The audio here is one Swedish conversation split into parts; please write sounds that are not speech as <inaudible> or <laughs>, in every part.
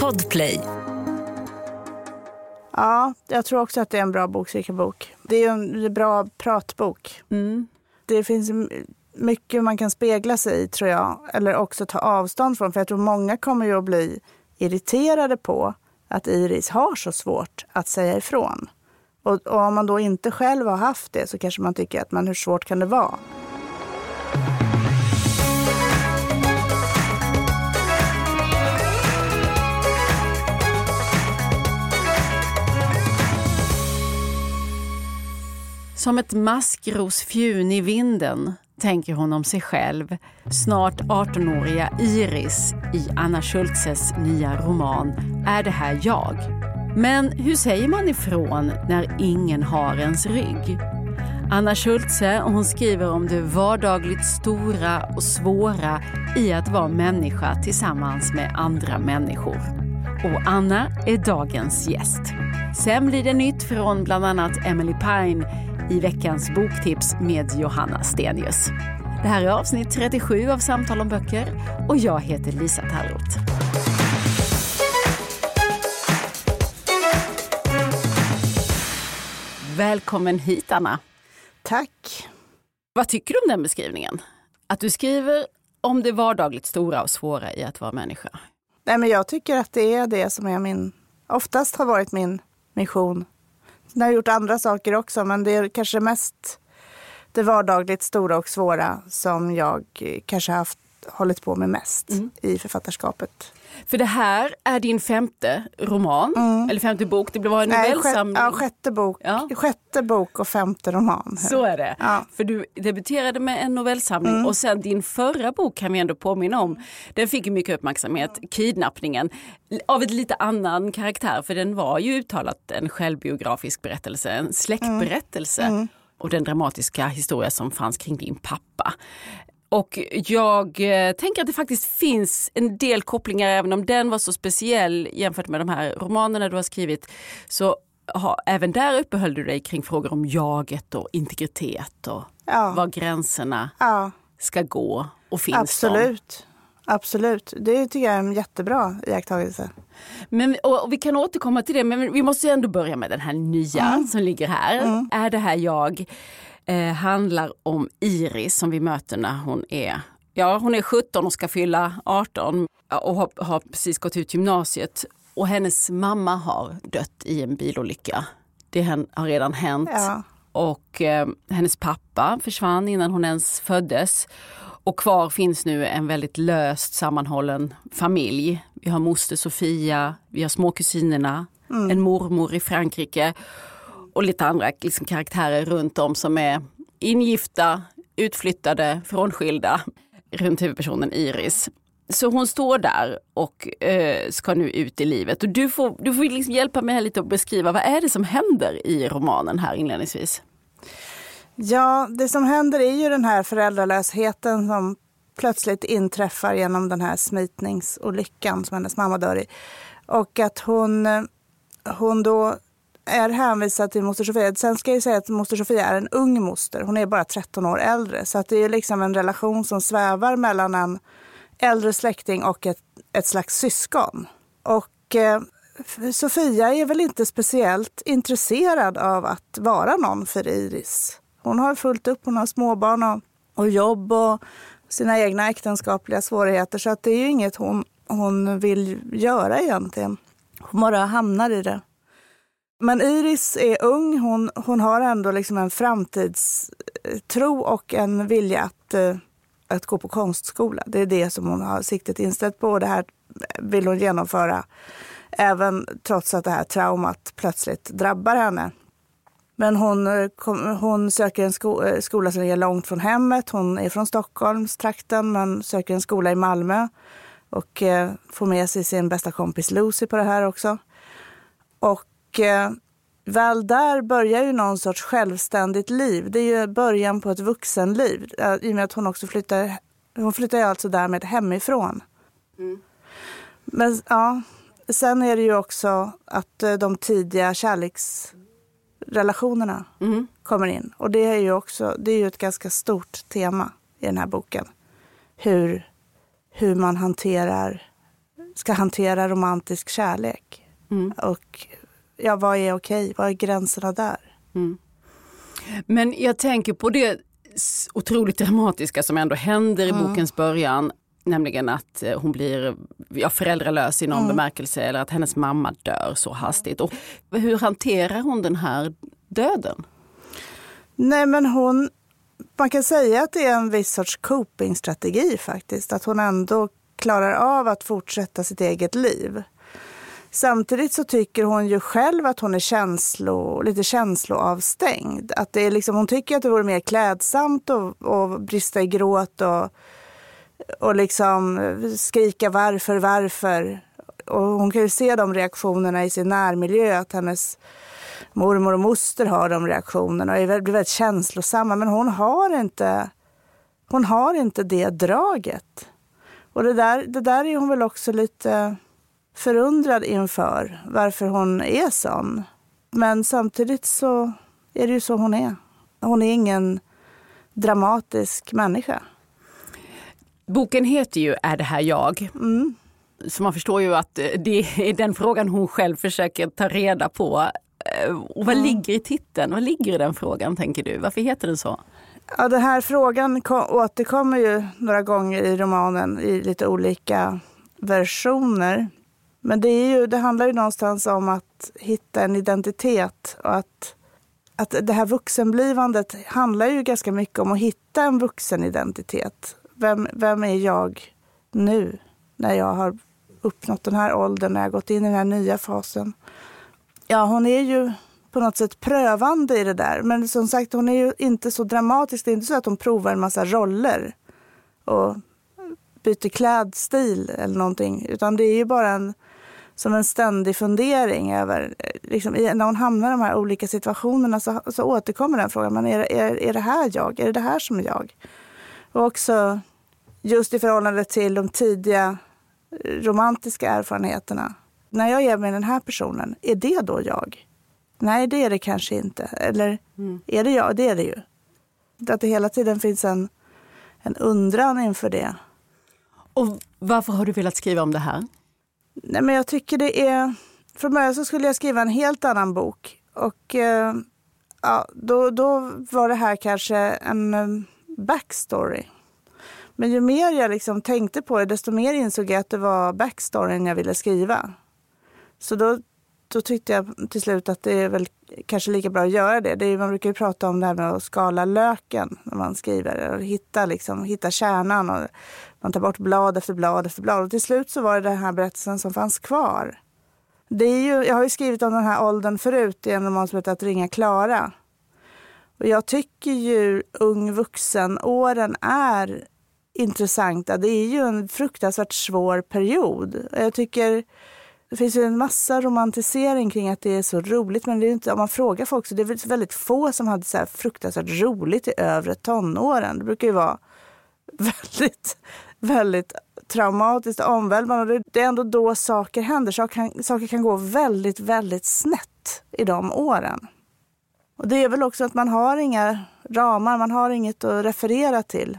Podplay. Ja, jag tror också att det är en bra bokcirkelbok. Det är en bra pratbok. Mm. Det finns mycket man kan spegla sig i tror jag. Eller också ta avstånd från. För jag tror många kommer ju att bli irriterade på att Iris har så svårt att säga ifrån. Och, och om man då inte själv har haft det så kanske man tycker att men hur svårt kan det vara? Som ett maskrosfjun i vinden tänker hon om sig själv, snart 18-åriga Iris i Anna Schultzes nya roman Är det här jag? Men hur säger man ifrån när ingen har ens rygg? Anna Schultze hon skriver om det vardagligt stora och svåra i att vara människa tillsammans med andra människor. Och Anna är dagens gäst. Sen blir det nytt från bland annat Emily Pine i veckans boktips med Johanna Stenius. Det här är avsnitt 37 av Samtal om böcker och jag heter Lisa Tallroth. Välkommen hit Anna. Tack. Vad tycker du om den beskrivningen? Att du skriver om det vardagligt stora och svåra i att vara människa. Nej, men jag tycker att det är det som är min, oftast har varit min mission. Sen har jag gjort andra saker också, men det är kanske mest det vardagligt stora och svåra som jag eh, kanske har haft, hållit på med mest i författarskapet. För det här är din femte roman, eller femte bok. Det var en Nej, sjätte, novellsamling. ja, sjätte, bok, Ja. sjätte bok och femte roman. Så är det. Ja. För du debuterade med en novellsamling och sen din förra bok kan vi ändå påminna om. Den fick mycket uppmärksamhet, Kidnappningen, av ett lite annan karaktär för den var ju uttalat en självbiografisk berättelse, en släktberättelse och den dramatiska historia som fanns kring din pappa. Och jag eh, tänker att det faktiskt finns en del kopplingar, även om den var så speciell jämfört med de här romanerna du har skrivit. Så ha, även där uppehöll du dig kring frågor om jaget och integritet och Ja. var gränserna Ja, ska gå och finns de. absolut. Absolut. Det tycker jag är en jättebra iakttagelse. Men, och, och vi kan återkomma till det, men vi måste ju ändå börja med den här nya som ligger här. Är det här jag? Eh, handlar om Iris som vi möter när hon är Ja, hon är 17 och ska fylla 18 och har, har precis gått ut gymnasiet. Och hennes mamma har dött i en bilolycka. Det har redan hänt. Ja. Och eh, hennes pappa försvann innan hon ens föddes. Och kvar finns nu en väldigt löst sammanhållen familj. Vi har moster Sofia, vi har småkusinerna, en mormor i Frankrike och lite andra liksom, karaktärer runt om som är ingifta, utflyttade, frånskilda runt huvudpersonen Iris. Så hon står där och eh, ska nu ut i livet. Och du får, du får liksom hjälpa mig här lite att beskriva vad är det som händer i romanen här inledningsvis? Ja, det som händer är ju den här föräldralösheten som plötsligt inträffar genom den här smitningsolyckan som hennes mamma dör i. Och att hon, eh, hon då är hänvisad till moster Sofia. Sen ska jag säga att moster Sofia är en ung moster. Hon är bara 13 år äldre. Så att det är liksom en relation som svävar mellan en äldre släkting och ett, ett slags syskon. Och eh, Sofia är väl inte speciellt intresserad av att vara någon för Iris. Hon har fullt upp, hon har småbarn och, och jobb och sina egna äktenskapliga svårigheter. Så att det är ju inget hon, hon vill göra egentligen. Hon bara hamnar i det. Men Iris är ung, hon, hon har ändå liksom en framtidstro och en vilja att, eh, att gå på konstskola. Det är det som hon har siktet inställt på och det här vill hon genomföra även trots att det här traumat plötsligt drabbar henne. Men hon, eh, hon söker en sko, eh, skola som ligger långt från hemmet. Hon är från Stockholmstrakten men söker en skola i Malmö och får med sig sin bästa kompis Lucy på det här också. Och eh, väl där börjar ju någon sorts självständigt liv. Det är ju början på ett vuxenliv. I och med att hon också flyttar, hon flyttar ju alltså därmed hemifrån. Men ja, sen är det ju också att eh, de tidiga kärleksrelationerna Mm. kommer in. Och det är ju också, det är ju ett ganska stort tema i den här boken. Hur, hur man hanterar ska hantera romantisk kärlek. Mm. Och ja, vad är okej? Vad är gränserna där? Mm. Men jag tänker på det otroligt dramatiska som ändå händer i mm. bokens början. Nämligen att eh, hon blir ja, föräldralös i någon mm. bemärkelse eller att hennes mamma dör så hastigt. Och hur hanterar hon den här döden? Nej men hon, man kan säga att det är en viss sorts copingstrategi faktiskt. Att hon ändå klarar av att fortsätta sitt eget liv. Samtidigt så tycker hon ju själv att hon är känslo, lite känsloavstängd. Att det är liksom, hon tycker att det vore mer klädsamt att, att brista i gråt och, och liksom skrika varför, varför. Och hon kan ju se de reaktionerna i sin närmiljö, att hennes mormor och moster har de reaktionerna och är väldigt, väldigt känslosamma. Men hon har inte, hon har inte det draget. Och det där, det där är hon väl också lite förundrad inför, varför hon är sån. Men samtidigt så är det ju så hon är. Hon är ingen dramatisk människa. Boken heter ju Är det här jag? Mm. Så man förstår ju att det är den frågan hon själv försöker ta reda på. Eh, och vad mm. ligger i titeln? Vad ligger i den frågan tänker du? Varför heter den så? Ja, den här frågan återkommer ju några gånger i romanen i lite olika versioner. Men det, är ju, det handlar ju någonstans om att hitta en identitet och att, att det här vuxenblivandet handlar ju ganska mycket om att hitta en vuxenidentitet. Vem, vem är jag nu när jag har uppnått den här åldern, när jag gått in i den här nya fasen? Ja, hon är ju på något sätt prövande i det där. Men som sagt, hon är ju inte så dramatisk. Det är inte så att hon provar en massa roller och byter klädstil eller någonting. Utan det är ju bara en, som en ständig fundering över... Liksom, när hon hamnar i de här olika situationerna så, så återkommer den frågan. Men är, är, är det här jag? Är det det här som är jag? Och också just i förhållande till de tidiga romantiska erfarenheterna. När jag ger mig den här personen, är det då jag? Nej, det är det kanske inte. Eller mm. är det jag? Det är det ju. Att det hela tiden finns en, en undran inför det. Och Varför har du velat skriva om det här? Nej, men jag tycker det är... Från början så skulle jag skriva en helt annan bok. Och eh, ja, då, då var det här kanske en eh, backstory. Men ju mer jag liksom tänkte på det, desto mer insåg jag att det var backstoryn jag ville skriva. Så då då tyckte jag till slut att det är väl kanske lika bra att göra det. det är, man brukar ju prata om det här med att skala löken när man skriver. Och hitta, liksom, hitta kärnan. Och man tar bort blad efter blad efter blad. Och till slut så var det den här berättelsen som fanns kvar. Det är ju, jag har ju skrivit om den här åldern förut i en roman som heter Att ringa Klara. Och jag tycker ju ung vuxen-åren är intressanta. Det är ju en fruktansvärt svår period. Jag tycker det finns ju en massa romantisering kring att det är så roligt. Men det är inte, om man frågar folk så det är väldigt få som hade så här fruktansvärt roligt i övre tonåren. Det brukar ju vara <laughs> väldigt, väldigt traumatiskt och omvälvande. Det är ändå då saker händer. Saker kan, saker kan gå väldigt, väldigt snett i de åren. Och det är väl också att man har inga ramar, man har inget att referera till.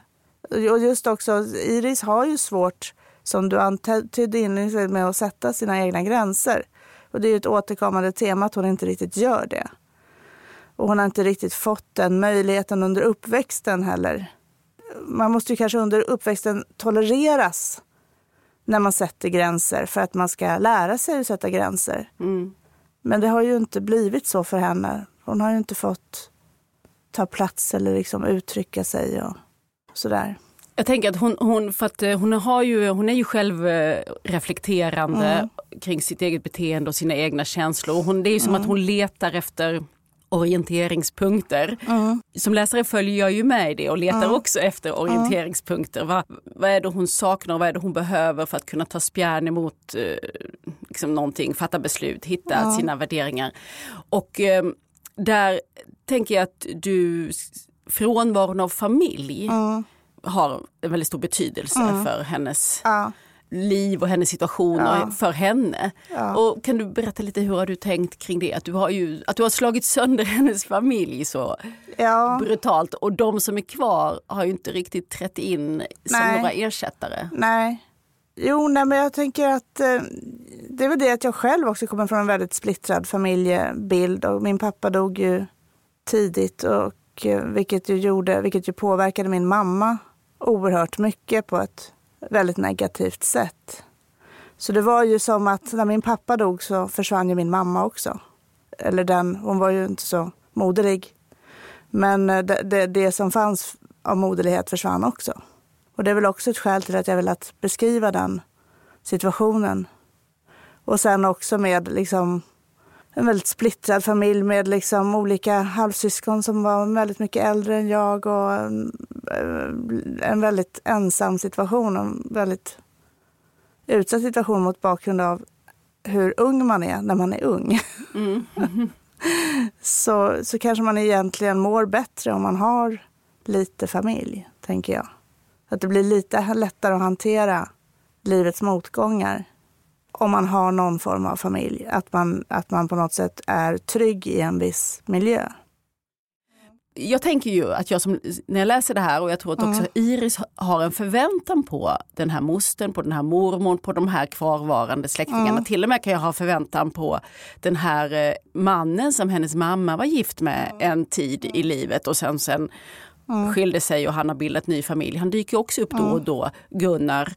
Och just också, Iris har ju svårt som du antydde inledningsvis med att sätta sina egna gränser. Och det är ett återkommande tema att hon inte riktigt gör det. Och hon har inte riktigt fått den möjligheten under uppväxten heller. Man måste ju kanske under uppväxten tolereras när man sätter gränser för att man ska lära sig att sätta gränser. Mm. Men det har ju inte blivit så för henne. Hon har ju inte fått ta plats eller liksom uttrycka sig och sådär. Jag tänker att hon, hon, för att eh, hon, har ju, hon är ju själv eh, mm. kring sitt eget beteende och sina egna känslor. Hon, det är ju som mm. att hon letar efter orienteringspunkter. Mm. Som läsare följer jag ju med i det och letar mm. också efter orienteringspunkter. Vad, vad är det hon saknar och vad är det hon behöver för att kunna ta spjärn emot eh, liksom någonting, fatta beslut, hitta sina värderingar. Och eh, där tänker jag att du, frånvaron av familj har en väldigt stor betydelse mm. för hennes ja. liv och hennes situation ja. och för henne. Ja. Och kan du berätta lite hur har du tänkt kring det? Att du har, ju, att du har slagit sönder <laughs> hennes familj så brutalt och de som är kvar har ju inte riktigt trätt in som Nej. några ersättare. Nej. Jo, nej, men jag tänker att eh, det är väl det att jag själv också kommer från en väldigt splittrad familjebild och min pappa dog ju tidigt och eh, vilket ju gjorde, vilket ju påverkade min mamma oerhört mycket på ett väldigt negativt sätt. Så det var ju som att när min pappa dog så försvann ju min mamma också. Eller den, hon var ju inte så moderlig. Men eh, det, det, det som fanns av moderlighet försvann också. Och det är väl också ett skäl till att jag velat beskriva den situationen. Och sen också med liksom en väldigt splittrad familj med liksom olika halvsyskon som var väldigt mycket äldre än jag och mm, en, eh, en väldigt ensam situation. En väldigt utsatt situation mot bakgrund av hur ung man är när man är ung. Mm. <laughs> så, så kanske man egentligen mår bättre om man har lite familj, tänker jag. Att det blir lite lättare att hantera livets motgångar om man har någon form av familj. Att man, att man på något sätt är trygg i en viss miljö. Jag tänker ju att jag som, när jag läser det här och jag tror att också mm. Iris har en förväntan på den här mostern, på den här mormon, på de här kvarvarande släktingarna. Mm. Till och med kan jag ha förväntan på den här eh, mannen som hennes mamma var gift med en tid i livet och sen, sen mm. skilde sig och han har bildat ny familj. Han dyker också upp då och då, Gunnar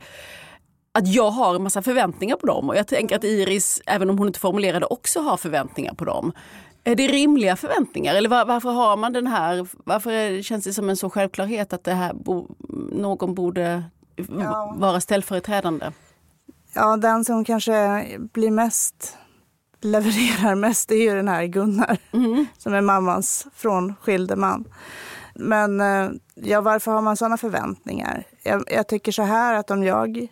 att jag har en massa förväntningar på dem och jag tänker att Iris, även om hon inte formulerade, också har förväntningar på dem. Är det rimliga förväntningar eller var, varför har man den här, varför känns det som en så självklarhet att det här bo, någon borde ja. vara ställföreträdande? Ja, den som kanske blir mest, levererar mest, är ju den här Gunnar mm. som är mammans frånskilde man. Men eh, ja, varför har man sådana förväntningar? Jag, jag, tycker så här att om jag,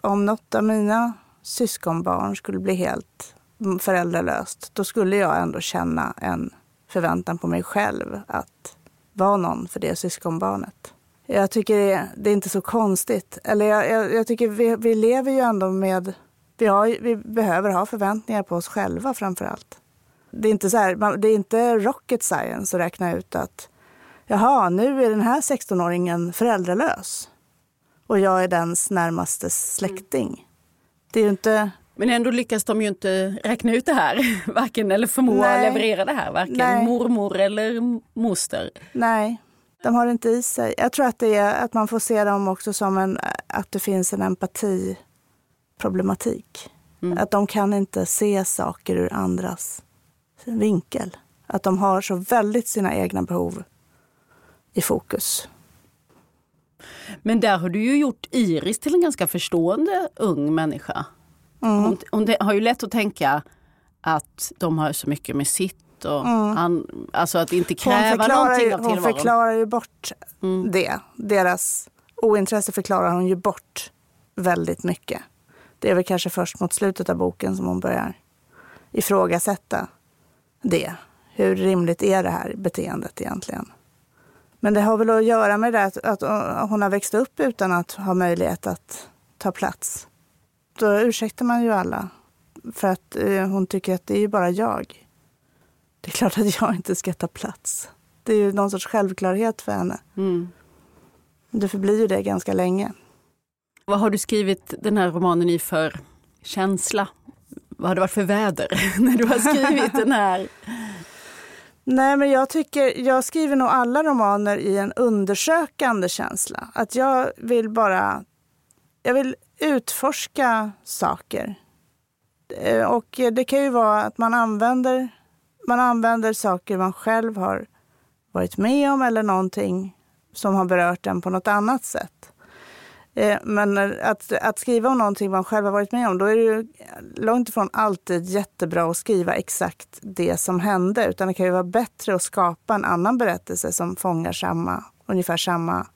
om något av mina syskonbarn skulle bli helt föräldralöst, då skulle jag ändå känna en förväntan på mig själv att vara någon för det syskonbarnet. Jag tycker det, det är inte så konstigt. Eller jag, jag, jag tycker vi, vi, lever ju ändå med... Vi, har, vi behöver ha förväntningar på oss själva framför allt. Det är inte, så här, det är inte rocket science att räkna ut att jaha, nu är den här 16-åringen föräldralös och jag är dens närmaste släkting. Det är ju inte... Men ändå lyckas de ju inte räkna ut det här, <laughs> varken eller förmå Nej. leverera det här, varken Nej. mormor eller moster. Nej, de har det inte i sig. Jag tror att, det är, att man får se dem också som en, att det finns en empatiproblematik. Mm. Att de kan inte se saker ur andras vinkel. Att de har så väldigt sina egna behov i fokus. Men där har du ju gjort Iris till en ganska förstående ung människa. Mm. Hon, hon, har ju lätt att tänka att de har så mycket med sitt och mm. an, alltså att inte kräva någonting av tillvaron. Hon förklarar ju bort mm. det. Deras ointresse förklarar hon ju bort väldigt mycket. Det är väl kanske först mot slutet av boken som hon börjar ifrågasätta det. Hur rimligt är det här beteendet egentligen? Men det har väl att göra med det att, att hon har växt upp utan att ha möjlighet att ta plats. Då ursäktar man ju alla. För att eh, hon tycker att det är ju bara jag. Det är klart att jag inte ska ta plats. Det är ju någon sorts självklarhet för henne. Mm. Det förblir ju det ganska länge. Vad har du skrivit den här romanen i för känsla? Vad har det varit för väder <laughs> när du har skrivit den här? Nej, men jag tycker, jag skriver nog alla romaner i en undersökande känsla. Att jag vill bara, jag vill utforska saker. Eh, och det kan ju vara att man använder, man använder saker man själv har varit med om eller någonting som har berört en på något annat sätt. Eh, men att, att skriva om någonting man själv har varit med om, då är det ju långt ifrån alltid jättebra att skriva exakt det som hände. Utan det kan ju vara bättre att skapa en annan berättelse som fångar samma, ungefär samma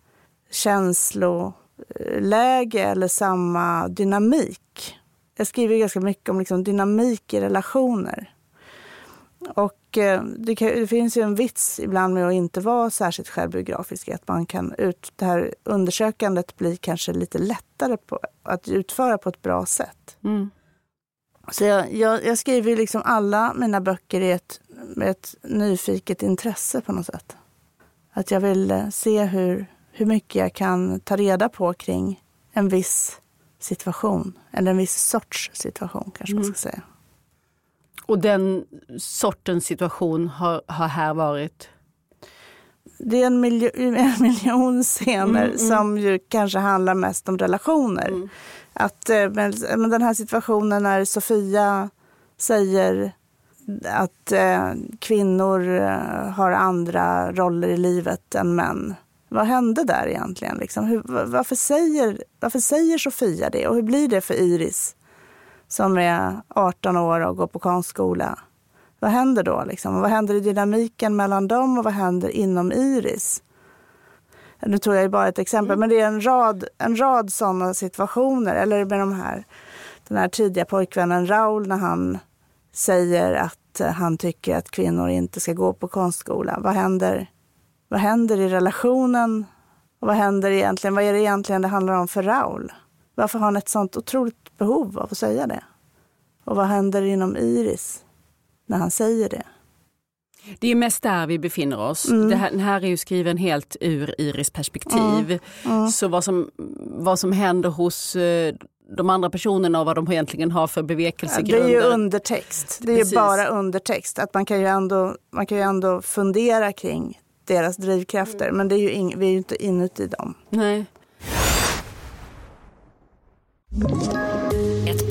känslor känsloläge eller samma dynamik. Jag skriver ganska mycket om liksom dynamik i relationer. Och eh, det, kan, det, finns ju en vits ibland med att inte vara särskilt självbiografisk. Att man kan ut, det här undersökandet blir kanske lite lättare på, att utföra på ett bra sätt. Mm. Så jag, jag, jag, skriver liksom alla mina böcker i ett, med ett nyfiket intresse på något sätt. Att jag vill eh, se hur, hur mycket jag kan ta reda på kring en viss situation. Eller en viss sorts situation kanske man ska säga. Och den sortens situation har, har här varit? Det är en, miljo, <laughs> en miljon scener som ju kanske handlar mest om relationer. Att, eh, men, men den här situationen när Sofia säger att eh, kvinnor eh, har andra roller i livet än män. Vad hände där egentligen? Liksom? Hur, va- varför, säger, varför säger Sofia det? Och hur blir det för Iris som är 18 år och går på konstskola? Vad händer då? Liksom? Vad händer i dynamiken mellan dem och vad händer inom Iris? Nu tog jag bara ett exempel, men det är en rad, en rad sådana situationer. Eller med de här, den här tidiga pojkvännen Raul när han säger att eh, han tycker att kvinnor inte ska gå på konstskola. Vad händer, vad händer i relationen? Och vad händer egentligen? Vad är det egentligen det handlar om för Raul? Varför har han ett sånt otroligt behov av att säga det? Och vad händer inom Iris när han säger det? Det är mest där vi befinner oss. Det här, den här är ju skriven helt ur Iris perspektiv. Så vad som, vad som händer hos eh, de andra personerna och vad de egentligen har för bevekelsegrunder. det är ju undertext. Det är ju bara undertext. Att man, kan ju ändå, man kan ju ändå fundera kring deras drivkrafter. Men det är ju ing, vi är ju inte inuti dem. Nej.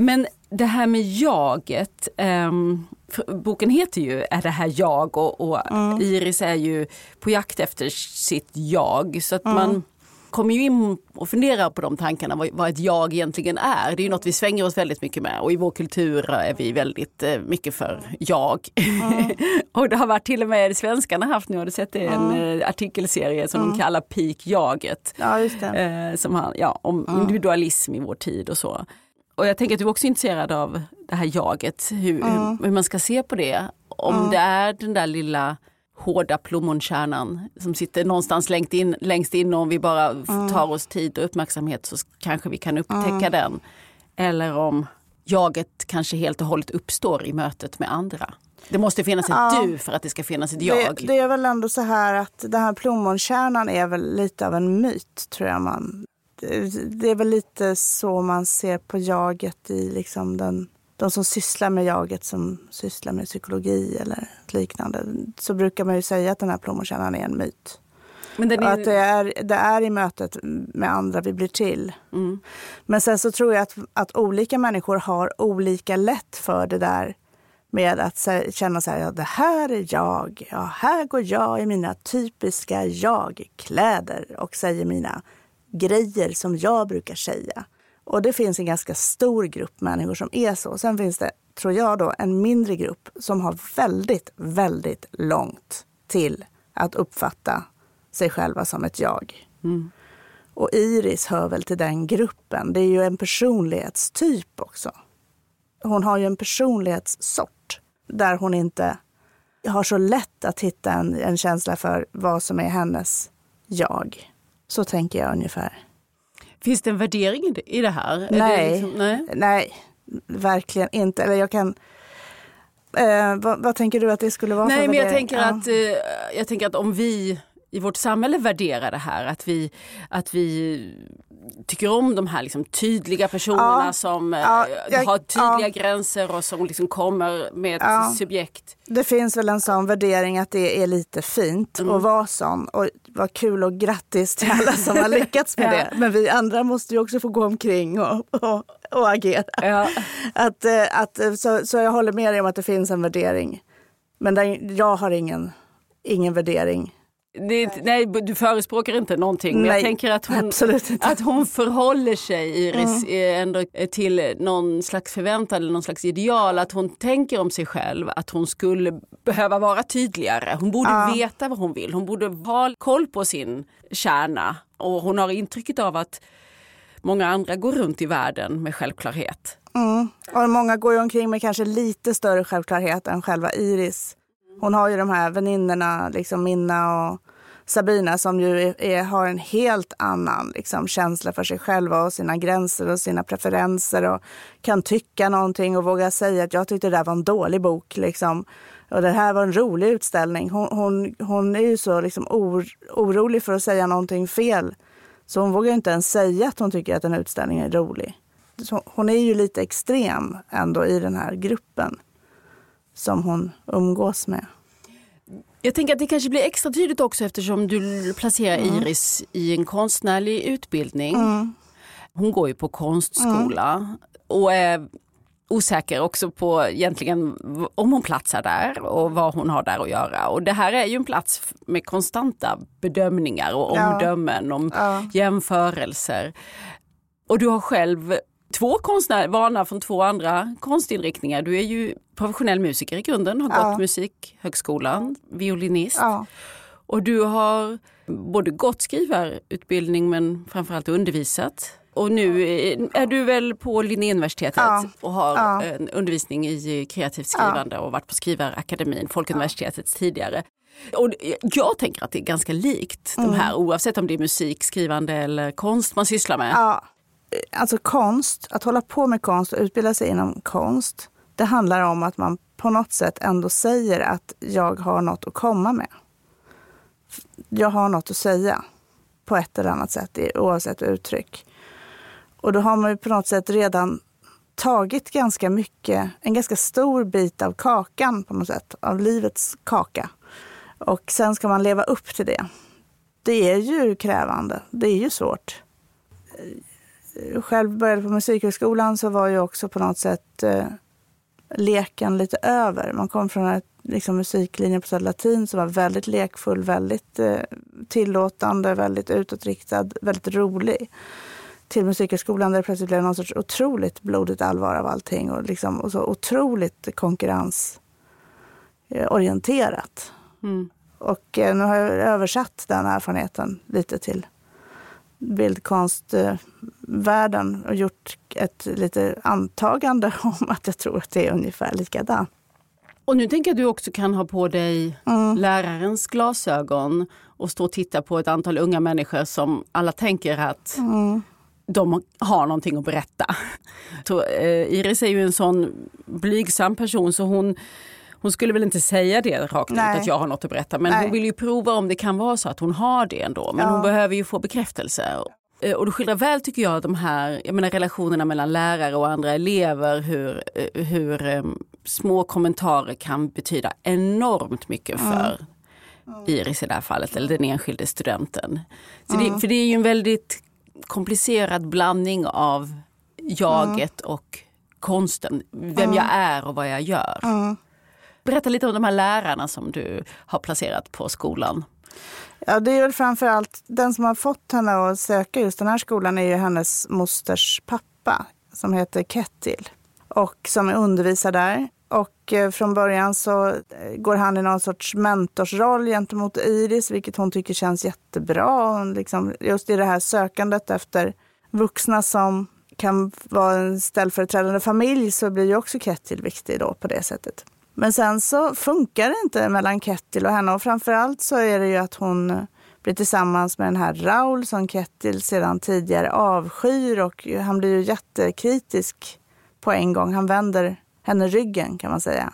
Men det här med jaget. för boken heter ju Är det här jag? Och, och Iris är ju på jakt efter sitt jag. Så att man kommer ju in och funderar på de tankarna, vad, vad ett jag egentligen är. Det är ju något vi svänger oss väldigt mycket med och i vår kultur är vi väldigt eh, mycket för jag. <laughs> och det har varit till och med svenskarna haft nu, har du sett det, en eh, artikelserie som de kallar Peak jaget. Ja, just det. Eh, som han, ja, om individualism i vår tid och så. Och jag tänker att du också är intresserad av det här jaget, hur, hur, hur man ska se på det. Om det är den där lilla hårda plommonkärnan som sitter någonstans längst in, längst in och om vi bara tar oss tid och uppmärksamhet så kanske vi kan upptäcka den. Eller om jaget kanske helt och hållet uppstår i mötet med andra. Det måste finnas ett Ja. du för att det ska finnas ett jag. Det, det är väl ändå så här att den här plommonkärnan är väl lite av en myt, tror jag man. Det, det är väl lite så man ser på jaget i liksom den, de som sysslar med jaget som sysslar med psykologi eller liknande. Så brukar man ju säga att den här plommonkärnan är en myt. Men är, att det är, det är i mötet med andra vi blir till. Mm. Men sen så tror jag att, att olika människor har olika lätt för det där med att känna så här, ja det här är jag, ja här går jag i mina typiska jag-kläder och säger mina grejer som jag brukar säga. Och det finns en ganska stor grupp människor som är så. Sen finns det, tror jag då, en mindre grupp som har väldigt, väldigt långt till att uppfatta sig själva som ett jag. Och Iris hör väl till den gruppen. Det är ju en personlighetstyp också. Hon har ju en personlighetssort där hon inte har så lätt att hitta en, en känsla för vad som är hennes jag. Så tänker jag ungefär. Finns det en värdering i det- här? Är det Nej. liksom- nej. Nej, verkligen inte. Eller jag kan... Eh, vad, vad tänker du att det skulle vara Nej, för men jag tänker, Ja. att, eh, jag tänker att om vi i vårt samhälle värderar det här, att vi, att vi tycker om de här liksom tydliga personerna Ja. som eh, Ja, jag- har tydliga ja. gränser och som liksom kommer med ett Ja. subjekt. Det finns väl en sån värdering att det är lite fint Mm. att vara sån. Och vad kul och grattis till alla som har lyckats med <laughs> det. Men vi andra måste ju också få gå omkring och, och, och agera. Att, eh, att, eh, så, så jag håller med dig om att det finns en värdering. Men den, jag har ingen, ingen värdering. Det, nej, du förespråkar inte någonting. Men jag Nej, tänker att hon, att hon förhåller sig, Iris, eh, ändå till någon slags förväntan eller någon slags ideal. Att hon tänker om sig själv att hon skulle behöva vara tydligare. Hon borde veta vad hon vill. Hon borde ha koll på sin kärna. Och hon har intrycket av att många andra går runt i världen med självklarhet. Mm. Och många går omkring med kanske lite större självklarhet än själva Iris. Hon har ju de här väninnorna, liksom Minna och Sabina som ju är, är, har en helt annan liksom, känsla för sig själva och sina gränser och sina preferenser och kan tycka någonting och våga säga att jag tyckte det där var en dålig bok. Liksom. Och det här var en rolig utställning. Hon, hon, hon är ju så liksom or, orolig för att säga någonting fel. Så hon vågar inte ens säga att hon tycker att en utställning är rolig. Så hon är ju lite extrem ändå i den här gruppen som hon umgås med. Jag tänker att det kanske blir extra tydligt också eftersom du placerar mm. Iris i en konstnärlig utbildning. Mm. Hon går ju på konstskola mm. och är osäker också på egentligen om hon platsar där och vad hon har där att göra. Och det här är ju en plats med konstanta bedömningar och omdömen, ja. om ja. jämförelser. Och du har själv två konstnärer, vana från två andra konstinriktningar. Du är ju professionell musiker i grunden, har ja. gått Musikhögskolan, violinist. Ja. Och du har både gått skrivarutbildning men framförallt undervisat. Och nu är du väl på Linnéuniversitetet ja. och har ja. en undervisning i kreativt skrivande ja. och varit på Skrivarakademin, Folkuniversitetets tidigare. Och jag tänker att det är ganska likt mm. de här oavsett om det är musik, skrivande eller konst man sysslar med. Alltså konst, att hålla på med konst och utbilda sig inom konst, det handlar om att man på något sätt ändå säger att jag har något att komma med. Jag har något att säga på ett eller annat sätt, oavsett uttryck. Och då har man ju på något sätt redan tagit ganska mycket, en ganska stor bit av kakan på något sätt, av livets kaka. Och sen ska man leva upp till det. Det är ju krävande, det är ju svårt. Själv började på Musikhögskolan så var ju också på något sätt eh, leken lite över. Man kom från en liksom, musiklinje på Södra Latin som var väldigt lekfull, väldigt eh, tillåtande, väldigt utåtriktad, väldigt rolig till Musikhögskolan där det plötsligt blev någon sorts otroligt blodigt allvar av allting och, liksom, och så otroligt konkurrensorienterat. Mm. Och eh, nu har jag översatt den erfarenheten lite till bildkonstvärlden och gjort ett lite antagande <laughs> om att jag tror att det är ungefär likadant. Och nu tänker jag att du också kan ha på dig mm. lärarens glasögon och stå och titta på ett antal unga människor som alla tänker att mm de har någonting att berätta. <laughs> Så, eh, Iris är ju en sån blygsam person så hon, hon skulle väl inte säga det rakt ut att jag har något att berätta. Men Nej. hon vill ju prova om det kan vara så att hon har det ändå. Men ja. hon behöver ju få bekräftelse. Eh, och du skildrar väl tycker jag de här jag menar, relationerna mellan lärare och andra elever. Hur, eh, hur um, små kommentarer kan betyda enormt mycket för mm. Iris i det här fallet, eller den enskilde studenten. Så mm. det, för det är ju en väldigt komplicerad blandning av jaget mm. och konsten. Vem mm. jag är och vad jag gör. Berätta lite om de här lärarna som du har placerat på skolan. Ja, det är väl framförallt den som har fått henne att söka just den här skolan är ju hennes mosters pappa som heter Kettil och som undervisar där. Och eh, från början så eh, går han i någon sorts mentorsroll gentemot Iris, vilket hon tycker känns jättebra. Hon liksom, just i det här sökandet efter vuxna som kan vara en ställföreträdande familj så blir ju också Kettil viktig då på det sättet. Men sen så funkar det inte mellan Kettil och henne och framförallt så är det ju att hon eh, blir tillsammans med den här Raul som Kettil sedan tidigare avskyr och han blir ju jättekritisk på en gång. Han vänder henne ryggen kan man säga.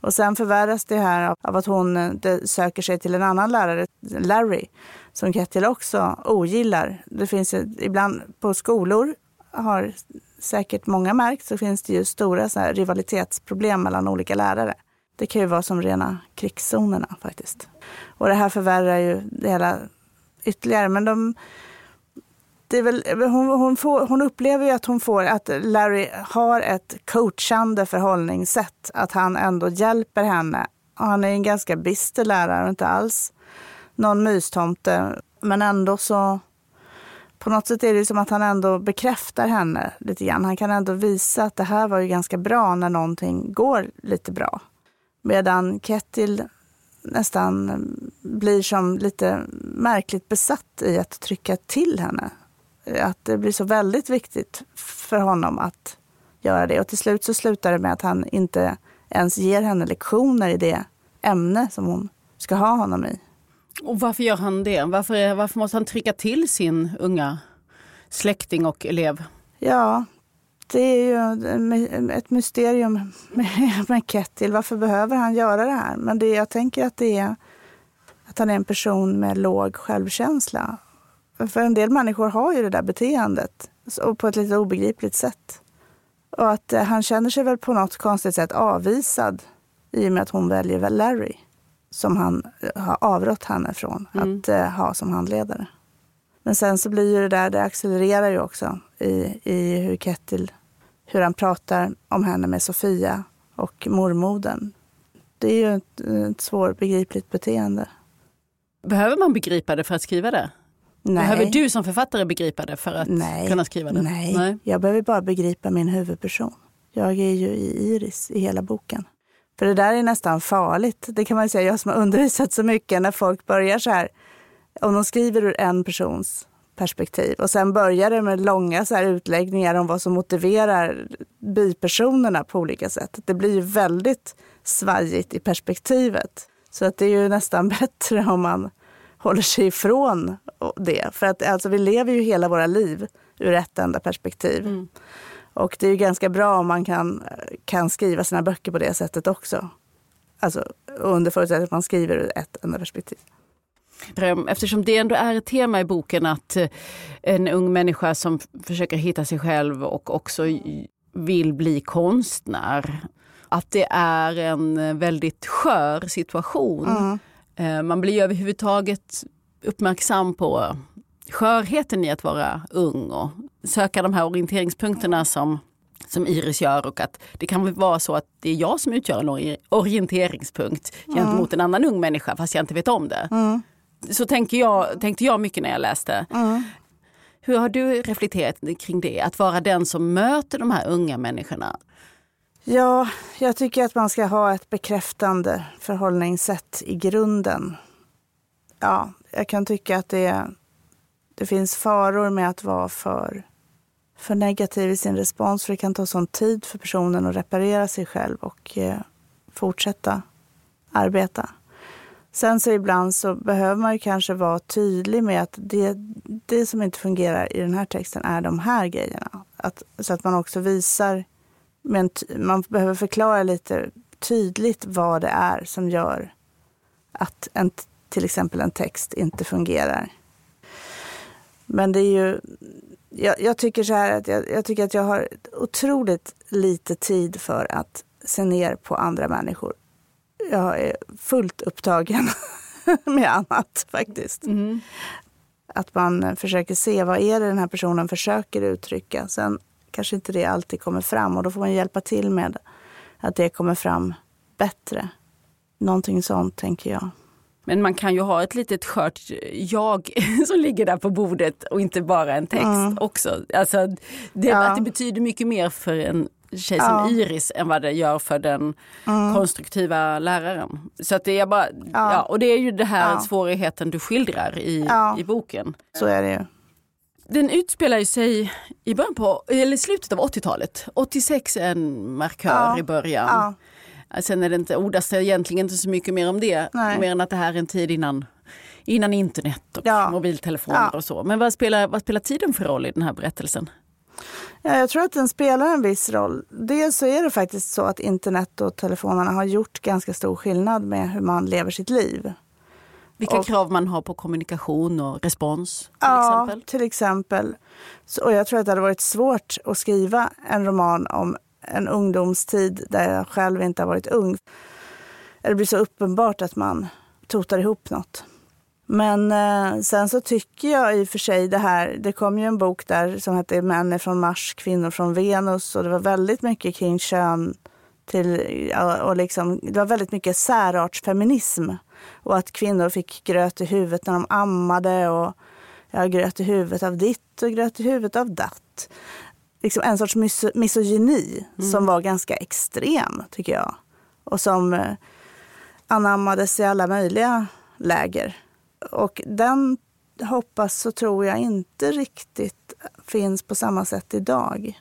Och sen förvärras det här av att hon eh, söker sig till en annan lärare, Larry, som Kettil också ogillar. Det finns ibland på skolor, har säkert många märkt, så finns det ju stora så här, rivalitetsproblem mellan olika lärare. Det kan ju vara som rena krigszonerna faktiskt. Och det här förvärrar ju det hela ytterligare. Men de det är väl, hon, hon, får, hon upplever ju att hon får att Larry har ett coachande förhållningssätt. Att han ändå hjälper henne. Han är en ganska bister lärare och inte alls någon mystomte. Men ändå så... På något sätt är det som att han ändå bekräftar henne lite grann. Han kan ändå visa att det här var ju ganska bra när någonting går lite bra. Medan Kettil nästan blir som lite märkligt besatt i att trycka till henne att det blir så väldigt viktigt för honom att göra det. Och till slut så slutar det med att han inte ens ger henne lektioner i det ämne som hon ska ha honom i. Och varför gör han det? Varför, varför måste han trycka till sin unga släkting och elev? Ja, det är ju ett mysterium med, <laughs> med Kettil. Varför behöver han göra det här? Men det, jag tänker att det är att han är en person med låg självkänsla. För en del människor har ju det där beteendet och på ett lite obegripligt sätt. Och att eh, han känner sig väl på något konstigt sätt avvisad i och med att hon väljer Larry som han eh, har avrått henne från mm. att uh, ha som handledare. Men sen så blir ju det där, det accelererar ju också i, i hur Kettil, hur han pratar om henne med Sofia och mormoden. Det är ju ett, ett svårbegripligt beteende. Behöver man begripa det för att skriva det? Nej. Behöver du som författare begripa det för att Nej. kunna skriva det? Nej. Nej, jag behöver bara begripa min huvudperson. Jag är ju i Iris i hela boken. För det där är nästan farligt. Det kan man säga, jag som har undervisat så mycket, när folk börjar så här, om de skriver ur en persons perspektiv och sen börjar det med långa så här utläggningar om vad som motiverar bipersonerna på olika sätt. Det blir ju väldigt svajigt i perspektivet. Så att det är ju nästan <laughs> bättre om man håller sig ifrån det. För att alltså, vi lever ju hela våra liv ur ett enda perspektiv. Mm. Och det är ju ganska bra om man kan, kan skriva sina böcker på det sättet också. Alltså under förutsättning att man skriver ur ett enda perspektiv. Eftersom det ändå är ett tema i boken att eh, en ung människa som försöker hitta sig själv och också vill bli konstnär. Att det är en väldigt skör situation. Mm. Eh, man blir överhuvudtaget uppmärksam på skörheten i att vara ung och söka de här orienteringspunkterna som, som Iris gör och att det kan vara så att det är jag som utgör en orienteringspunkt mm. gentemot en annan ung människa fast jag inte vet om det. Mm. Så tänker jag, tänkte jag mycket när jag läste. Mm. Hur har du reflekterat kring det? Att vara den som möter de här unga människorna? Ja, jag tycker att man ska ha ett bekräftande förhållningssätt i grunden. Ja, jag kan tycka att det, det finns faror med att vara för, för negativ i sin respons. För det kan ta sån tid för personen att reparera sig själv och eh, fortsätta arbeta. Sen så ibland så behöver man ju kanske vara tydlig med att det, det som inte fungerar i den här texten är de här grejerna. Att, så att man också visar men man behöver förklara lite tydligt vad det är som gör att en, till exempel en text inte fungerar. Men det är ju... Jag, jag tycker så här att jag, jag, tycker att jag har otroligt lite tid för att se ner på andra människor. Jag är fullt upptagen <laughs> med annat faktiskt. Mm. Att man försöker se vad är det den här personen försöker uttrycka. Sen kanske inte det alltid kommer fram och då får man hjälpa till med att det kommer fram bättre. Någonting sånt tänker jag. Men man kan ju ha ett litet skört jag <laughs> som ligger där på bordet och inte bara en text mm. också. Alltså, det, ja. att det betyder mycket mer för en tjej som ja. Iris än vad det gör för den mm. konstruktiva läraren. Så att det är bara, ja. ja och det är ju den här svårigheten du skildrar i, i boken. Så är det ju. Den utspelar sig i början på, eller slutet av 80-talet. 86 är en markör i början. Sen är det inte, ordas det egentligen inte så mycket mer om det. Nej. Mer än att det här är en tid innan, innan internet och ja. mobiltelefoner ja. och så. Men vad spelar, vad spelar tiden för roll i den här berättelsen? Ja, jag tror att den spelar en viss roll. Dels så är det faktiskt så att internet och telefonerna har gjort ganska stor skillnad med hur man lever sitt liv. Vilka och, krav man har på kommunikation och respons? Till ja, exempel. till exempel. Så, och jag tror att det hade varit svårt att skriva en roman om en ungdomstid där jag själv inte har varit ung. Det blir så uppenbart att man totar ihop något. Men eh, sen så tycker jag i och för sig det här, det kom ju en bok där som hette Män är från Mars, kvinnor från Venus och det var väldigt mycket kring kön till, och liksom, det var väldigt mycket särartsfeminism och att kvinnor fick gröt i huvudet när de ammade och jag gröt i huvudet av ditt och gröt i huvudet av datt. Liksom en sorts mis misogyni mm. som var ganska extrem, tycker jag. Och som eh, anammades i alla möjliga läger. Och den hoppas och tror jag inte riktigt finns på samma sätt idag.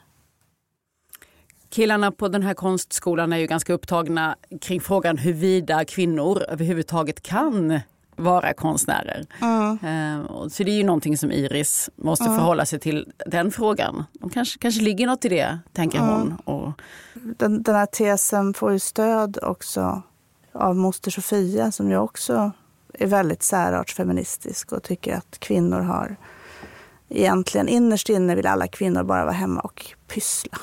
Killarna på den här konstskolan är ju ganska upptagna kring frågan huruvida kvinnor överhuvudtaget kan vara konstnärer. Mm. Så det är ju någonting som Iris måste mm. förhålla sig till, den frågan. De kanske, kanske ligger något i det, tänker mm. hon. Och... Den, den här tesen får ju stöd också av moster Sofia som ju också är väldigt särartsfeministisk och tycker att kvinnor har egentligen innerst inne vill alla kvinnor bara vara hemma och pyssla.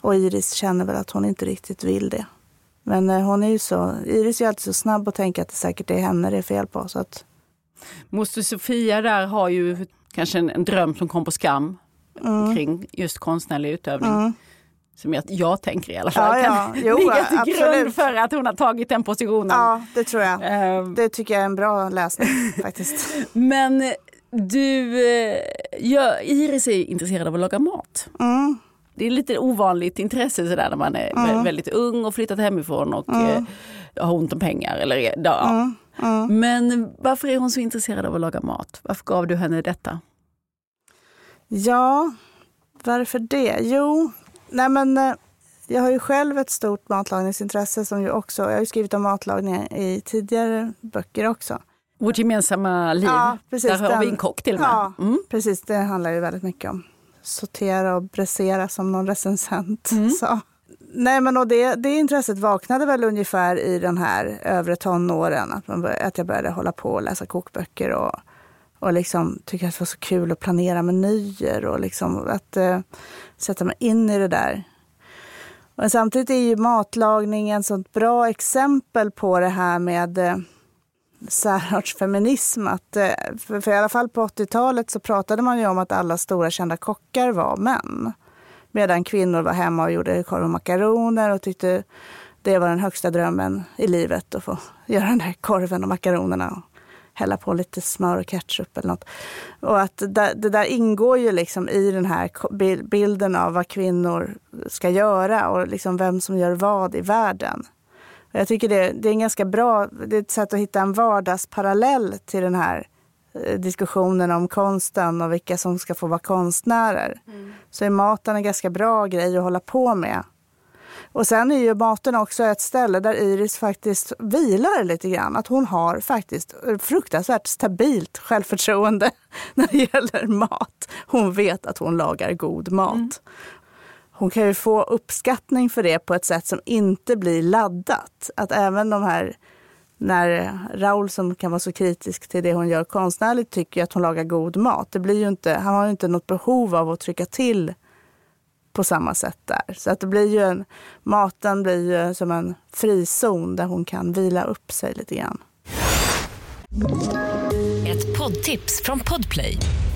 Och Iris känner väl att hon inte riktigt vill det. Men eh, hon är ju så, Iris är alltid så snabb att tänka att det säkert är henne det är fel på. Så att... Moster Sofia där har ju kanske en, en dröm som kom på skam mm. kring just konstnärlig utövning. Mm. Som jag, jag tänker i alla fall ja, ja. <laughs> kan jo, ligga till absolut. grund för att hon har tagit den positionen. Ja, det tror jag. Uh, det tycker jag är en bra läsning <laughs> faktiskt. Men du, uh, ja, Iris är intresserad av att laga mat. Mm det är lite ovanligt intresse sådär när man är mm. väldigt ung och flyttat hemifrån och mm. eh, har ont om pengar. Eller, ja. Mm. mm. Men varför är hon så intresserad av att laga mat? Varför gav du henne detta? Ja, varför det? Jo, nej men eh, jag har ju själv ett stort matlagningsintresse som ju också, jag har ju skrivit om matlagning i tidigare böcker också. Vårt gemensamma liv, ja, precis, där har den, vi en kock till och med. Ja, mm. precis. Det handlar ju väldigt mycket om sortera och bräsera som någon recensent mm. sa. Nej, men och det, det intresset vaknade väl ungefär i den här övre tonåren. Att, man började, att jag började hålla på och läsa kokböcker och, och liksom tycka att det var så kul att planera menyer och liksom att uh, sätta mig in i det där. Men samtidigt är ju matlagning ett sånt bra exempel på det här med uh, särartsfeminism. Att, eh, för, för i alla fall på 80-talet så pratade man ju om att alla stora kända kockar var män. Medan kvinnor var hemma och gjorde korv och makaroner och tyckte det var den högsta drömmen i livet att få göra den där korven och makaronerna och hälla på lite smör och ketchup eller något. Och att det, det där ingår ju liksom i den här bilden av vad kvinnor ska göra och liksom vem som gör vad i världen. Jag tycker det, det är en ganska bra, det är ett sätt att hitta en vardagsparallell till den här eh, diskussionen om konsten och vilka som ska få vara konstnärer. Mm. Så är maten en ganska bra grej att hålla på med. Och sen är ju maten också ett ställe där Iris faktiskt vilar lite grann. Att hon har faktiskt fruktansvärt stabilt självförtroende <laughs> när det gäller mat. Hon vet att hon lagar god mat. Mm hon kan ju få uppskattning för det på ett sätt som inte blir laddat. Att även de här, när Raul som kan vara så kritisk till det hon gör konstnärligt tycker att hon lagar god mat. Det blir ju inte, han har ju inte något behov av att trycka till på samma sätt där. Så att det blir ju en, maten blir ju som en frizon där hon kan vila upp sig lite grann. Ett poddtips från Podplay.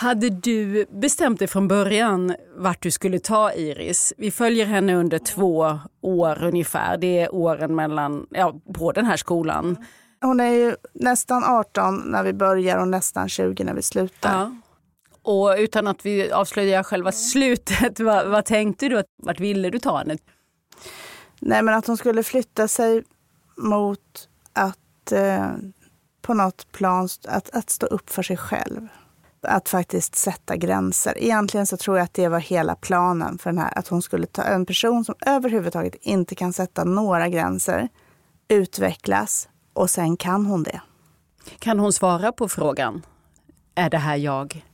Hade du bestämt dig från början vart du skulle ta Iris? Vi följer henne under två år ungefär. Det är åren mellan, ja, på den här skolan. Hon är ju nästan 18 när vi börjar och nästan 20 när vi slutar. Ja. Och utan att vi avslöjar själva slutet, <laughs> vad, vad tänkte du? Vart ville du ta henne? Nej, men att hon skulle flytta sig mot att eh, på något plan att, att stå upp för sig själv att faktiskt sätta gränser. Egentligen så tror jag att det var hela planen för den här. Att hon skulle ta en person som överhuvudtaget inte kan sätta några gränser, utvecklas och sen kan hon det. Kan hon svara på frågan, är det här jag?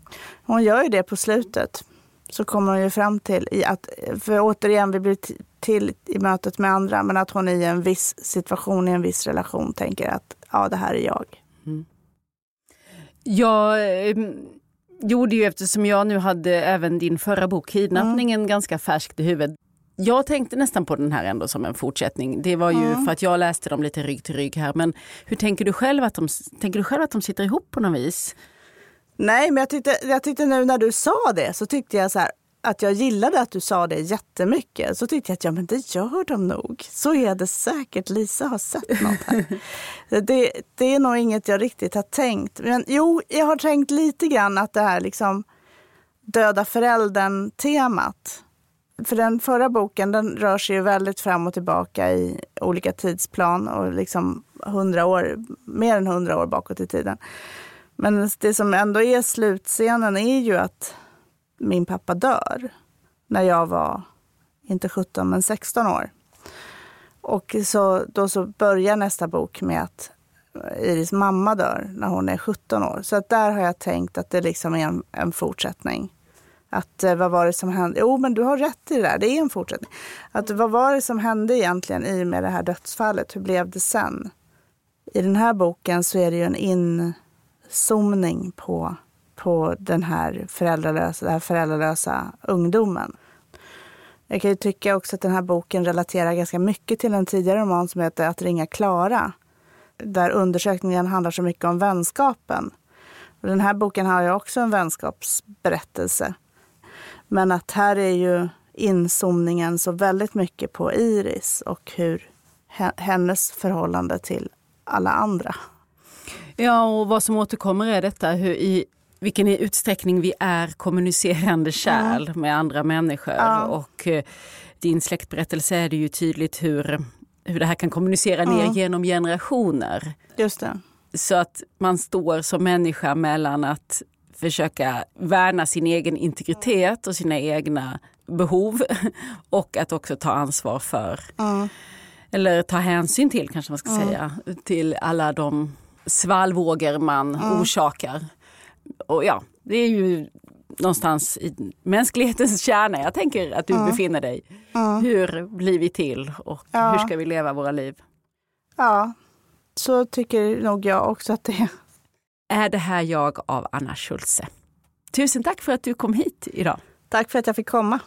Hon gör ju det på slutet. Så kommer hon ju fram till, att, för återigen, vi blir till i mötet med andra, men att hon i en viss situation, i en viss relation tänker att ja, det här är jag. Mm. Jag eh, gjorde ju, eftersom jag nu hade även din förra bok Kidnappningen mm. ganska färskt i huvudet. Jag tänkte nästan på den här ändå som en fortsättning. Det var ju mm. för att jag läste dem lite rygg till rygg här. Men hur tänker du själv att de, tänker du själv att de sitter ihop på något vis? Nej, men jag tyckte, jag tyckte nu när du sa det så tyckte jag så här, att jag gillade att du sa det jättemycket. Så tyckte jag att ja, men det gör de nog. Så är det säkert. Lisa har sett något här. <laughs> det, det är nog inget jag riktigt har tänkt. Men jo, jag har tänkt lite grann att det här liksom döda föräldern-temat. För den förra boken den rör sig ju väldigt fram och tillbaka i olika tidsplan och liksom 100 år, mer än hundra år bakåt i tiden. Men det som ändå är slutscenen är ju att min pappa dör när jag var, inte 17, men 16 år. Och så, då så börjar nästa bok med att Iris mamma dör när hon är 17 år. Så att där har jag tänkt att det liksom är en, en fortsättning. Att eh, vad var det som hände? Jo, men du har rätt i det där. Det är en fortsättning. Att vad var det som hände egentligen i och med det här dödsfallet? Hur blev det sen? I den här boken så är det ju en inzoomning på på den här föräldralösa, den här föräldralösa ungdomen. Jag kan ju tycka också att den här boken relaterar ganska mycket till en tidigare roman som heter Att ringa Klara. Där undersökningen handlar så mycket om vänskapen. Och den här boken har ju också en vänskapsberättelse. Men att här är ju inzoomningen så väldigt mycket på Iris och hur hennes förhållande till alla andra. Ja, och vad som återkommer är detta hur i vilken utsträckning vi är kommunicerande kärl mm. med andra människor. Ja. Och eh, din släktberättelse är det ju tydligt hur, hur det här kan kommunicera mm. ner genom generationer. Just det. Så att man står som människa mellan att försöka värna sin egen integritet och sina egna behov <laughs> och att också ta ansvar för, mm. eller ta hänsyn till kanske man ska mm. säga, till alla de svallvågor man mm. orsakar och ja, det är ju någonstans i mänsklighetens kärna jag tänker att du mm. befinner dig. Mm. Hur blir vi till och ja. hur ska vi leva våra liv? Ja, så tycker nog jag också att det är. Är det här jag av Anna Schultze. Tusen tack för att du kom hit idag. Tack för att jag fick komma.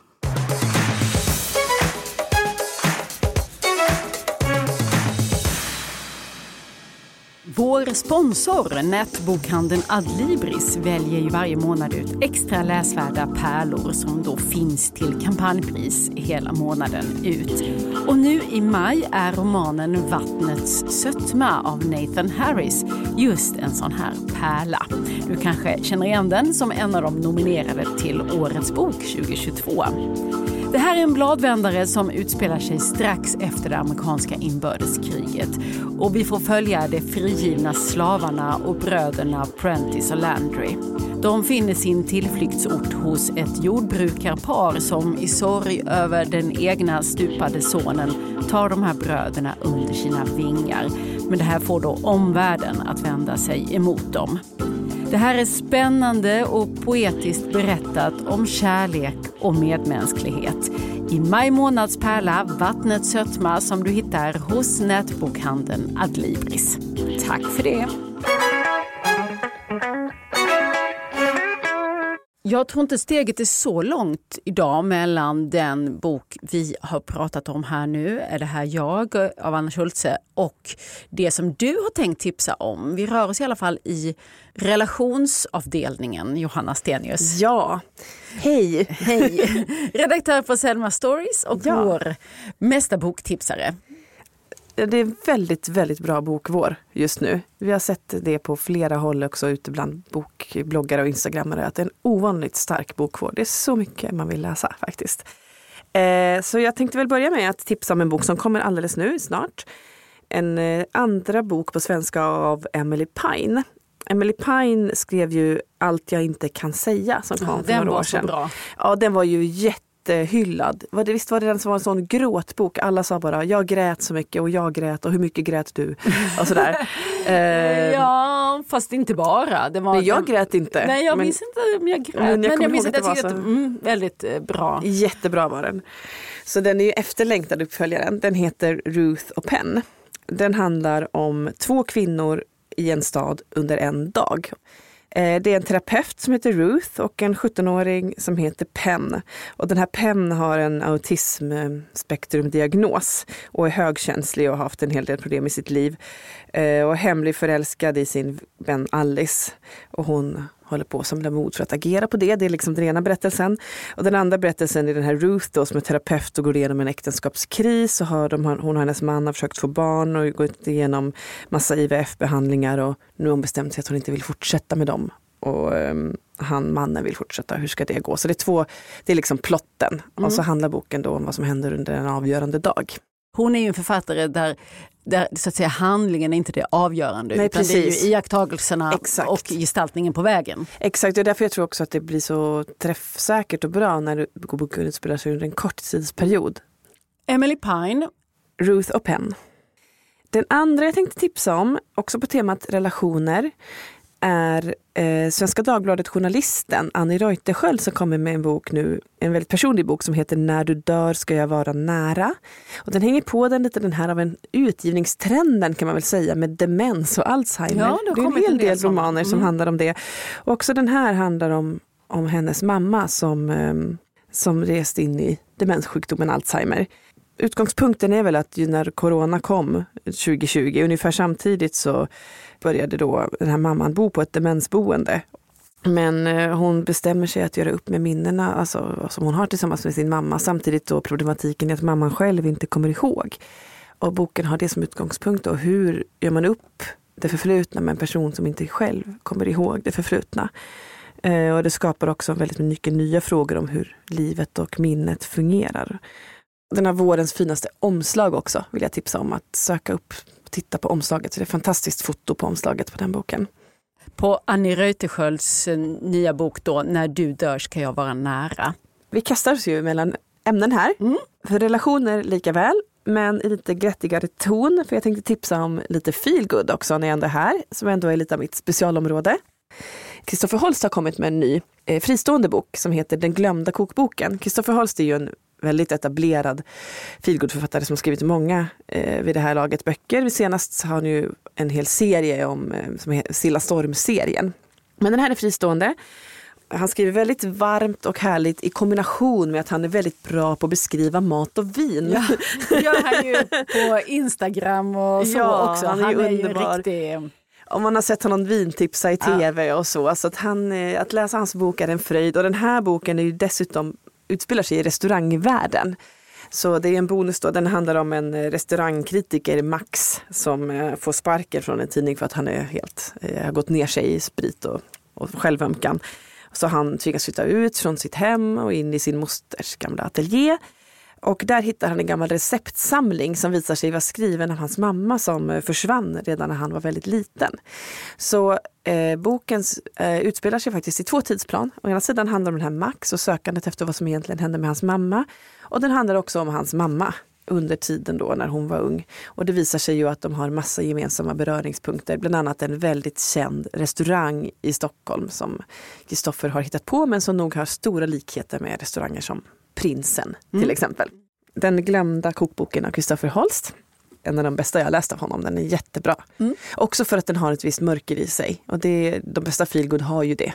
Vår sponsor, nätbokhandeln Adlibris, väljer ju varje månad ut extra läsvärda pärlor som då finns till kampanjpris hela månaden ut. Och nu i maj är romanen Vattnets sötma av Nathan Harris just en sån här pärla. Du kanske känner igen den som en av de nominerade till Årets bok 2022. Det här är en bladvändare som utspelar sig strax efter det amerikanska inbördeskriget. Och vi får följa de frigivna slavarna och bröderna Prentice och Landry. De finner sin tillflyktsort hos ett jordbrukarpar som i sorg över den egna stupade sonen tar de här bröderna under sina vingar. Men det här får då omvärlden att vända sig emot dem. Det här är spännande och poetiskt berättat om kärlek och medmänsklighet. I maj månads pärla Vattnets sötma som du hittar hos nätbokhandeln Adlibris. Tack för det! Jag tror inte steget är så långt idag mellan den bok vi har pratat om här nu, Är det här jag av Anna Schultze och det som du har tänkt tipsa om. Vi rör oss i alla fall i relationsavdelningen, Johanna Stenius. Ja, hej! Hej! <laughs> Redaktör på Selma Stories och ja. vår mesta boktipsare det är väldigt, väldigt bra bokvår just nu. Vi har sett det på flera håll också ute bland bokbloggare och instagrammare att det är en ovanligt stark bokvår. Det är så mycket man vill läsa faktiskt. Eh, så jag tänkte väl börja med att tipsa om en bok som kommer alldeles nu snart. En eh, andra bok på svenska av Emily Pine. Emily Pine skrev ju Allt jag inte kan säga som kom ja, för några år sedan. Bra. Ja, den var ju jätte jättehyllad. Visst var det den som var en sån gråtbok? Alla sa bara jag grät så mycket och jag grät och hur mycket grät du? Och sådär. <laughs> eh, ja fast inte bara. Det var nej, jag grät inte. Nej jag minns inte om jag grät. Men jag, men jag minns att jag tyckte att mm, väldigt eh, bra. Jättebra var den. Så den är ju efterlängtad uppföljaren. Den heter Ruth och Penn. Den handlar om två kvinnor i en stad under en dag. Eh, det är en terapeut som heter Ruth och en 17-åring som heter Penn. Och den här Penn har en autismspektrumdiagnos och är högkänslig och har haft en hel del problem i sitt liv. Eh, och hemlig förälskad i sin vän Alice. Och hon håller på att samla mod för att agera på det. Det är liksom den ena berättelsen. Och den andra berättelsen är den här Ruth då, som är terapeut och går igenom en äktenskapskris. Och har de, hon och hennes man har försökt få barn och gått igenom massa IVF-behandlingar och nu har hon bestämt sig att hon inte vill fortsätta med dem. Och um, han, mannen vill fortsätta, hur ska det gå? Så det är två, det är liksom plotten. Mm. Och så handlar boken då om vad som händer under en avgörande dag. Hon är ju en författare där där så att säga, handlingen är inte det avgörande Nej, utan precis. det är ju iakttagelserna Exakt. och gestaltningen på vägen. Exakt, det är därför jag tror också att det blir så träffsäkert och bra när boken utspelar sig under en kort tidsperiod. Emily Pine. Ruth och Penn. Den andra jag tänkte tipsa om, också på temat relationer, är eh, Svenska Dagbladet journalisten Annie Reuterskiöld som kommer med en bok nu, en väldigt personlig bok som heter När du dör ska jag vara nära. Och den hänger på den lite den här av en utgivningstrenden kan man väl säga med demens och Alzheimer. Ja, det, det är en hel del romaner som Mm. handlar om det. Och också den här handlar om, om hennes mamma som, eh, som rest in i demenssjukdomen Alzheimer. Utgångspunkten är väl att när corona kom 2020, ungefär samtidigt så började då den här mamman bo på ett demensboende. Men eh, hon bestämmer sig att göra upp med minnena alltså, som hon har tillsammans med sin mamma. Samtidigt då problematiken är att mamman själv inte kommer ihåg. Och boken har det som utgångspunkt. Då. Hur gör man upp det förflutna med en person som inte själv kommer ihåg det förflutna? Eh, och det skapar också väldigt mycket nya frågor om hur livet och minnet fungerar. Den här vårens finaste omslag också, vill jag tipsa om. Att söka upp titta på omslaget. Så det är ett fantastiskt foto på omslaget på den boken. På Annie Reuterskiölds eh, nya bok då, När du dör ska jag vara nära. Vi kastar oss ju mellan ämnen här. För relationer lika väl, men i lite glättigare ton. För jag tänkte tipsa om lite feelgood också när jag ändå är här, som ändå är lite av mitt specialområde. Kristoffer Holst har kommit med en ny eh, fristående bok som heter Den glömda kokboken. Kristoffer Holst är ju en väldigt etablerad feelgood-författare som har skrivit många eh, vid det här laget böcker. Senast har han ju en hel serie om eh, som heter Silla Storm-serien. Men den här är fristående. Han skriver väldigt varmt och härligt i kombination med att han är väldigt bra på att beskriva mat och vin. Ja, gör han ju på Instagram och så Ja, också. han är ju underbar. riktig... Om man har sett honom vintipsa i tv och så. så att, han, eh, att läsa hans bok är en fröjd. Och den här boken är ju dessutom utspelar sig i restaurangvärlden. Så det är en bonus då. Den handlar om en restaurangkritiker, Max, som eh, får sparken från en tidning för att han är helt, eh, har gått ner sig i sprit och, och självömkan. Så han tvingas flytta ut från sitt hem och in i sin mosters gamla ateljé. Och där hittar han en gammal receptsamling som visar sig vara skriven av hans mamma som eh, försvann redan när han var väldigt liten. Så eh, boken eh, utspelar sig faktiskt i två tidsplan. Å ena sidan handlar det om den här Max och sökandet efter vad som egentligen hände med hans mamma. Och den handlar också om hans mamma under tiden då när hon var ung. Och det visar sig ju att de har massa gemensamma beröringspunkter, bland annat en väldigt känd restaurang i Stockholm som Kristoffer har hittat på men som nog har stora likheter med restauranger som Prinsen till exempel. Den glömda kokboken av Kristoffer Holst. En av de bästa jag läst av honom, den är jättebra. Också för att den har ett visst mörker i sig och det, de bästa feelgood har ju det.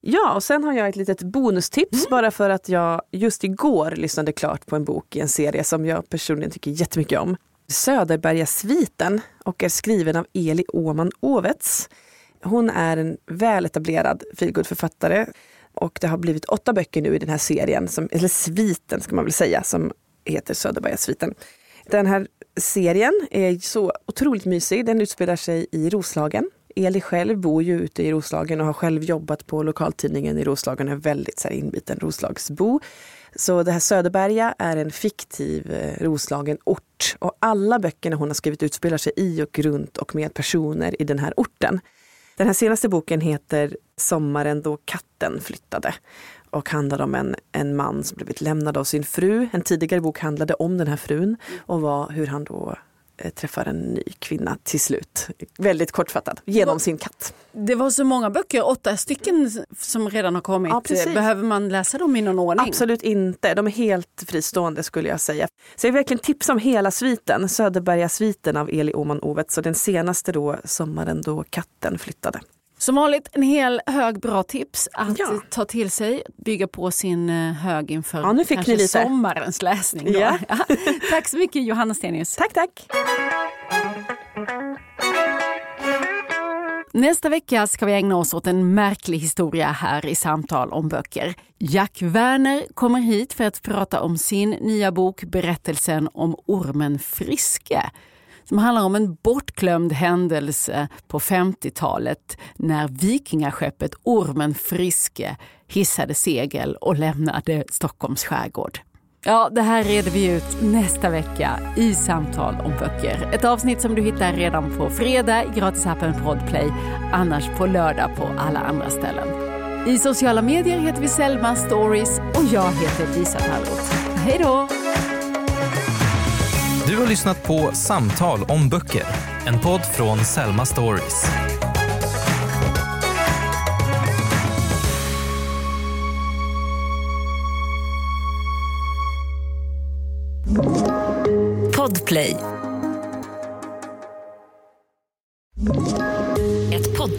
Ja, och sen har jag ett litet bonustips bara för att jag just igår lyssnade klart på en bok i en serie som jag personligen tycker jättemycket om. Söderbergasviten och är skriven av Eli Åman Ovets. Hon är en väl etablerad feelgood-författare och det har blivit åtta böcker nu i den här serien, som, eller sviten ska man väl säga, som heter Söderbergasviten. Den här serien är så otroligt mysig. Den utspelar sig i Roslagen. Eli själv bor ju ute i Roslagen och har själv jobbat på lokaltidningen i Roslagen och är väldigt så här, inbiten Roslagsbo. Så det här Söderberga är en fiktiv eh, Roslagen-ort och alla böckerna hon har skrivit utspelar sig i och runt och med personer i den här orten. Den här senaste boken heter Sommaren då katten flyttade och handlar om en, en man som blivit lämnad av sin fru. En tidigare bok handlade om den här frun och var, hur han då eh, träffar en ny kvinna till slut. Väldigt kortfattat, genom sin katt. Det var så många böcker, åtta stycken som redan har kommit. Ja. Behöver man läsa dem i någon ordning? Absolut inte, de är helt fristående skulle jag säga. Så jag vill verkligen tipsa om hela sviten, Söderberga-sviten av Eli Åman Ovet. Så den senaste då, Sommaren då katten flyttade. Som vanligt en hel hög bra tips att Ja. ta till sig, bygga på sin eh, hög inför Ja, nu fick kanske ni lite. sommarens läsning. Då. <laughs> Ja. Tack så mycket Johanna Stenius. Tack, tack! Nästa vecka ska vi ägna oss åt en märklig historia här i Samtal om böcker. Jack Werner kommer hit för att prata om sin nya bok Berättelsen om ormen Friske som handlar om en bortglömd händelse på 50-talet när vikingaskeppet Ormen Friske hissade segel och lämnade Stockholms skärgård. Ja, det här reder vi ut nästa vecka i Samtal om böcker. Ett avsnitt som du hittar redan på fredag i gratisappen Podplay, annars på lördag på alla andra ställen. I sociala medier heter vi Selma Stories och jag heter Lisa Tallroth. Hej då! Har lyssnat på Samtal om böcker, en podd från Selma Stories. Podplay.